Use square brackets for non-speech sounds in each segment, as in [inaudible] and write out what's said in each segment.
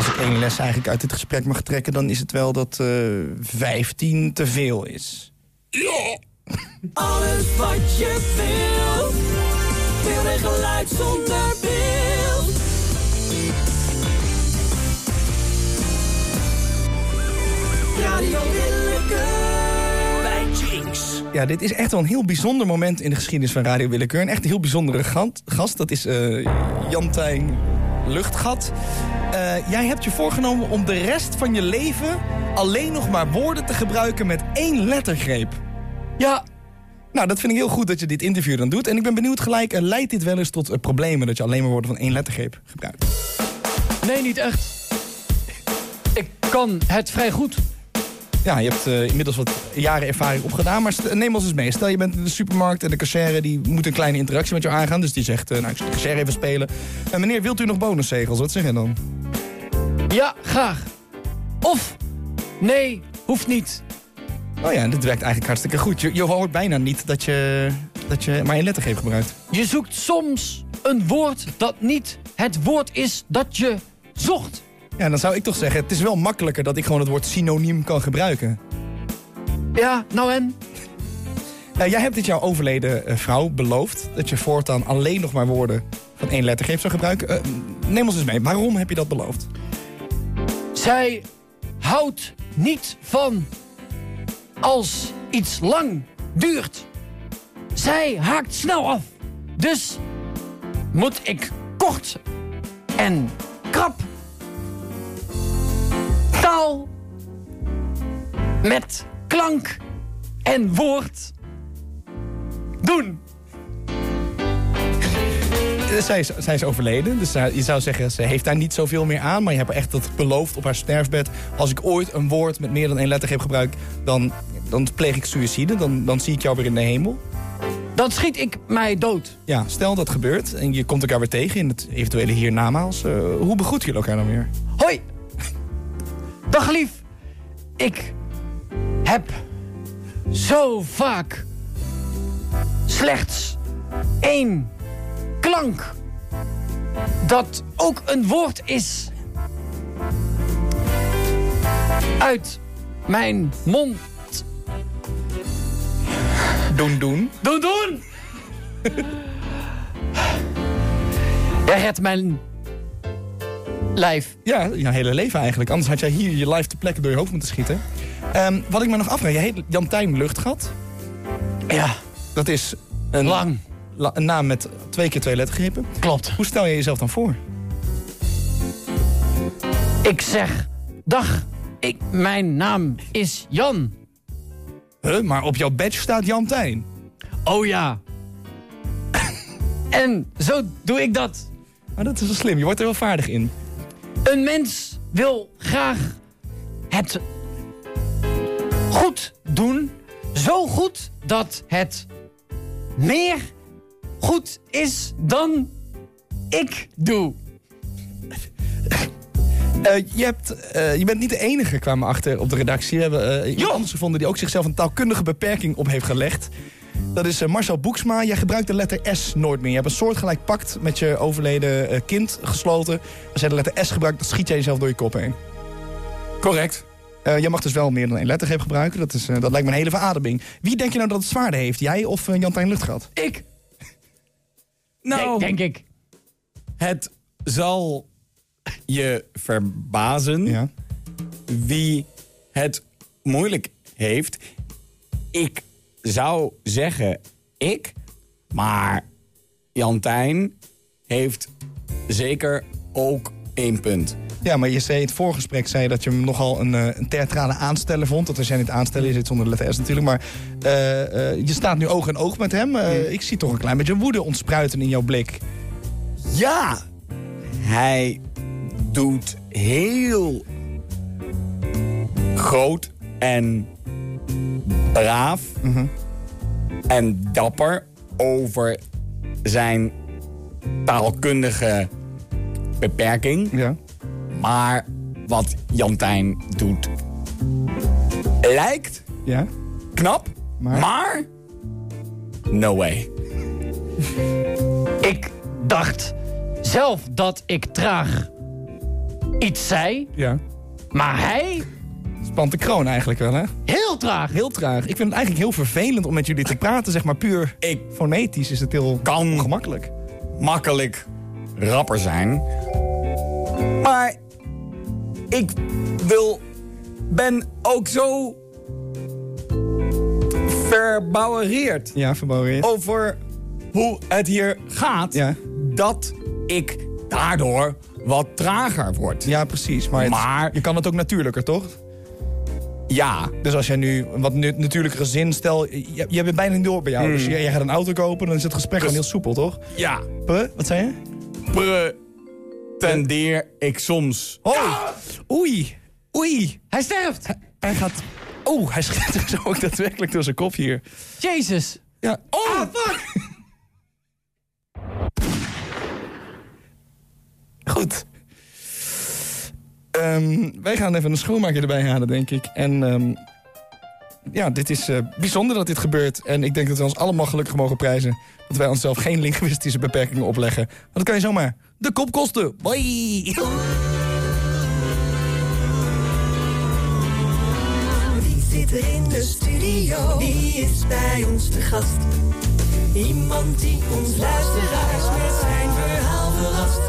als ik één les eigenlijk uit dit gesprek mag trekken... dan is het wel dat uh, 15 te veel is. Ja! [laughs] Alles wat je wilt. Veel en geluid zonder beeld. Radio Willekeur. Bij Jinx. Ja, dit is echt wel een heel bijzonder moment in de geschiedenis van Radio Willekeur. Een echt een heel bijzondere gast. Dat is uh, Jantijn Luchtgat. Uh, jij hebt je voorgenomen om de rest van je leven... alleen nog maar woorden te gebruiken met één lettergreep. Ja, nou, dat vind ik heel goed dat je dit interview dan doet. En ik ben benieuwd gelijk, uh, leidt dit wel eens tot uh, problemen... dat je alleen maar woorden van één lettergreep gebruikt? Nee, niet echt. Ik kan het vrij goed. Ja, je hebt uh, inmiddels wat jaren ervaring opgedaan. Maar neem ons eens mee. Stel, je bent in de supermarkt en de cashier die moet een kleine interactie met jou aangaan. Dus die zegt, nou, ik zal de cashier even spelen. En meneer, wilt u nog bonuszegels? Wat zeg je dan? Ja, graag. Of, nee, hoeft niet. Oh ja, dit werkt eigenlijk hartstikke goed. Je, je hoort bijna niet dat je, dat je maar een lettergreep gebruikt. Je zoekt soms een woord dat niet het woord is dat je zocht. Ja, dan zou ik toch zeggen, het is wel makkelijker dat ik gewoon het woord synoniem kan gebruiken. Ja, nou en? Uh, jij hebt dit jouw overleden uh, vrouw beloofd... dat je voortaan alleen nog maar woorden van één lettergreep zou gebruiken. Uh, neem ons eens mee, waarom heb je dat beloofd? Zij houdt niet van als iets lang duurt. Zij haakt snel af. Dus moet ik kort en krap taal met klank en woord doen. Zij is, zij is overleden, dus je zou zeggen, ze heeft daar niet zoveel meer aan. Maar je hebt echt dat beloofd op haar sterfbed. Als ik ooit een woord met meer dan één lettergreep gebruik... dan, dan pleeg ik suïcide, dan, dan zie ik jou weer in de hemel. Dan schiet ik mij dood. Ja, stel dat gebeurt en je komt elkaar weer tegen in het eventuele hiernamaals. Uh, hoe begroeten jullie elkaar dan weer? Hoi! Dag lief! Ik heb zo vaak slechts één klank dat ook een woord is uit mijn mond. Doen, doen. Doen, doen! Jij redt mijn lijf. Ja, je hele leven eigenlijk. Anders had jij hier je lijf te plekken door je hoofd moeten schieten. Um, wat ik me nog afvraag, je heet Jantijn Luchtgat. Ja. Dat is een... Lang. Een naam met twee keer twee lettergrepen. Klopt. Hoe stel je jezelf dan voor? Ik zeg, dag, ik, mijn naam is Jan. Huh, maar op jouw badge staat Jantijn. Oh ja. [laughs] en zo doe ik dat. Maar dat is wel slim, je wordt er wel vaardig in. Een mens wil graag het goed doen. Zo goed dat het meer goed is dan ik doe. Uh, [laughs] je, hebt, uh, je bent niet de enige, kwamen achter op de redactie. We hebben uh, iemand anders gevonden die ook zichzelf een taalkundige beperking op heeft gelegd. Dat is Marcel Boeksma. Jij gebruikt de letter S nooit meer. Je hebt een soortgelijk pact met je overleden kind gesloten. Als jij de letter S gebruikt, dan schiet jij jezelf door je kop heen. Correct. Jij mag dus wel meer dan één lettergreep gebruiken. Dat, is, dat lijkt me een hele verademing. Wie denk je nou dat het zwaarder heeft? Jij of Jantijn Luchtgat? Ik. Nou, denk, denk ik. Het zal je verbazen ja. wie het moeilijk heeft. Ik zou zeggen ik, maar Jantijn heeft zeker ook één punt. Ja, maar je zei in het voorgesprek zei dat je hem nogal een, een theatrale aansteller vond. Dat als jij niet aanstellen, je zit zonder de letter S natuurlijk. Maar uh, uh, je staat nu oog in oog met hem. Uh, ik zie toch een klein beetje woede ontspruiten in jouw blik. Ja, hij doet heel groot en braaf mm -hmm. en dapper over zijn taalkundige beperking. Ja. Maar wat Jantijn doet lijkt ja. knap, maar... maar no way. Ik dacht zelf dat ik traag iets zei. Ja. Maar hij, Spant de kroon eigenlijk wel, hè? heel traag. Heel traag. Ik vind het eigenlijk heel vervelend om met jullie te praten, zeg maar puur Ik fonetisch is het heel Kan. ongemakkelijk. makkelijk rapper zijn. Maar ik wil, ben ook zo verbouwereerd Ja, verbouwereerd. over hoe het hier gaat. Ja. Dat ik daardoor wat trager word. Ja, precies. Maar, het- Maar- je kan het ook natuurlijker, toch? Ja, Dus als jij nu een wat natuurlijkere zin... Stel, je, het bijna niet door bij jou. Dus jij, jij gaat een auto kopen, dan is het gesprek gewoon heel soepel, toch? ja. Puh, wat zei je? Pretendeer ik soms. Oh, oei, oei. Hij sterft. Hij gaat... Oh, hij schiet zo ook daadwerkelijk door zijn kop hier. Jezus. Ja. Oh, fuck! Goed. Ehm, wij gaan even een schoonmaker erbij halen, denk ik. En ehm, ja, dit is eh, bijzonder dat dit gebeurt. En ik denk dat we ons allemaal gelukkig mogen prijzen... dat wij onszelf geen linguïstische beperkingen opleggen. Want dat kan je zomaar de kop kosten. Bye! Wie zit er in de studio? Wie is bij ons te gast? Iemand die ons luisteraars met zijn verhaal verrast.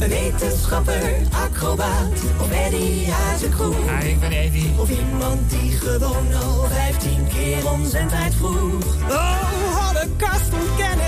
Een wetenschapper, acrobaat of Eddie uit de kroeg. ik ben Eddie. Of iemand die gewoon al 15 keer om zijn tijd vroeg. Oh, hadden kast ontkennen.